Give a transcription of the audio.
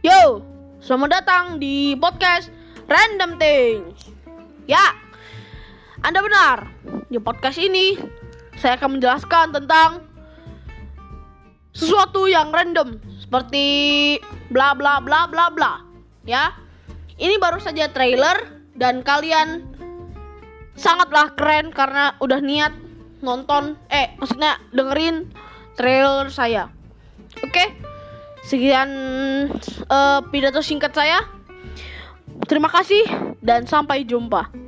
Yo, selamat datang di podcast Random Things. Ya, Anda benar. Di podcast ini, saya akan menjelaskan tentang sesuatu yang random seperti bla bla bla bla bla. Ya, ini baru saja trailer dan kalian sangatlah keren karena udah niat nonton, eh maksudnya dengerin trailer saya. Oke, sekian uh, pidato singkat saya. Terima kasih dan sampai jumpa.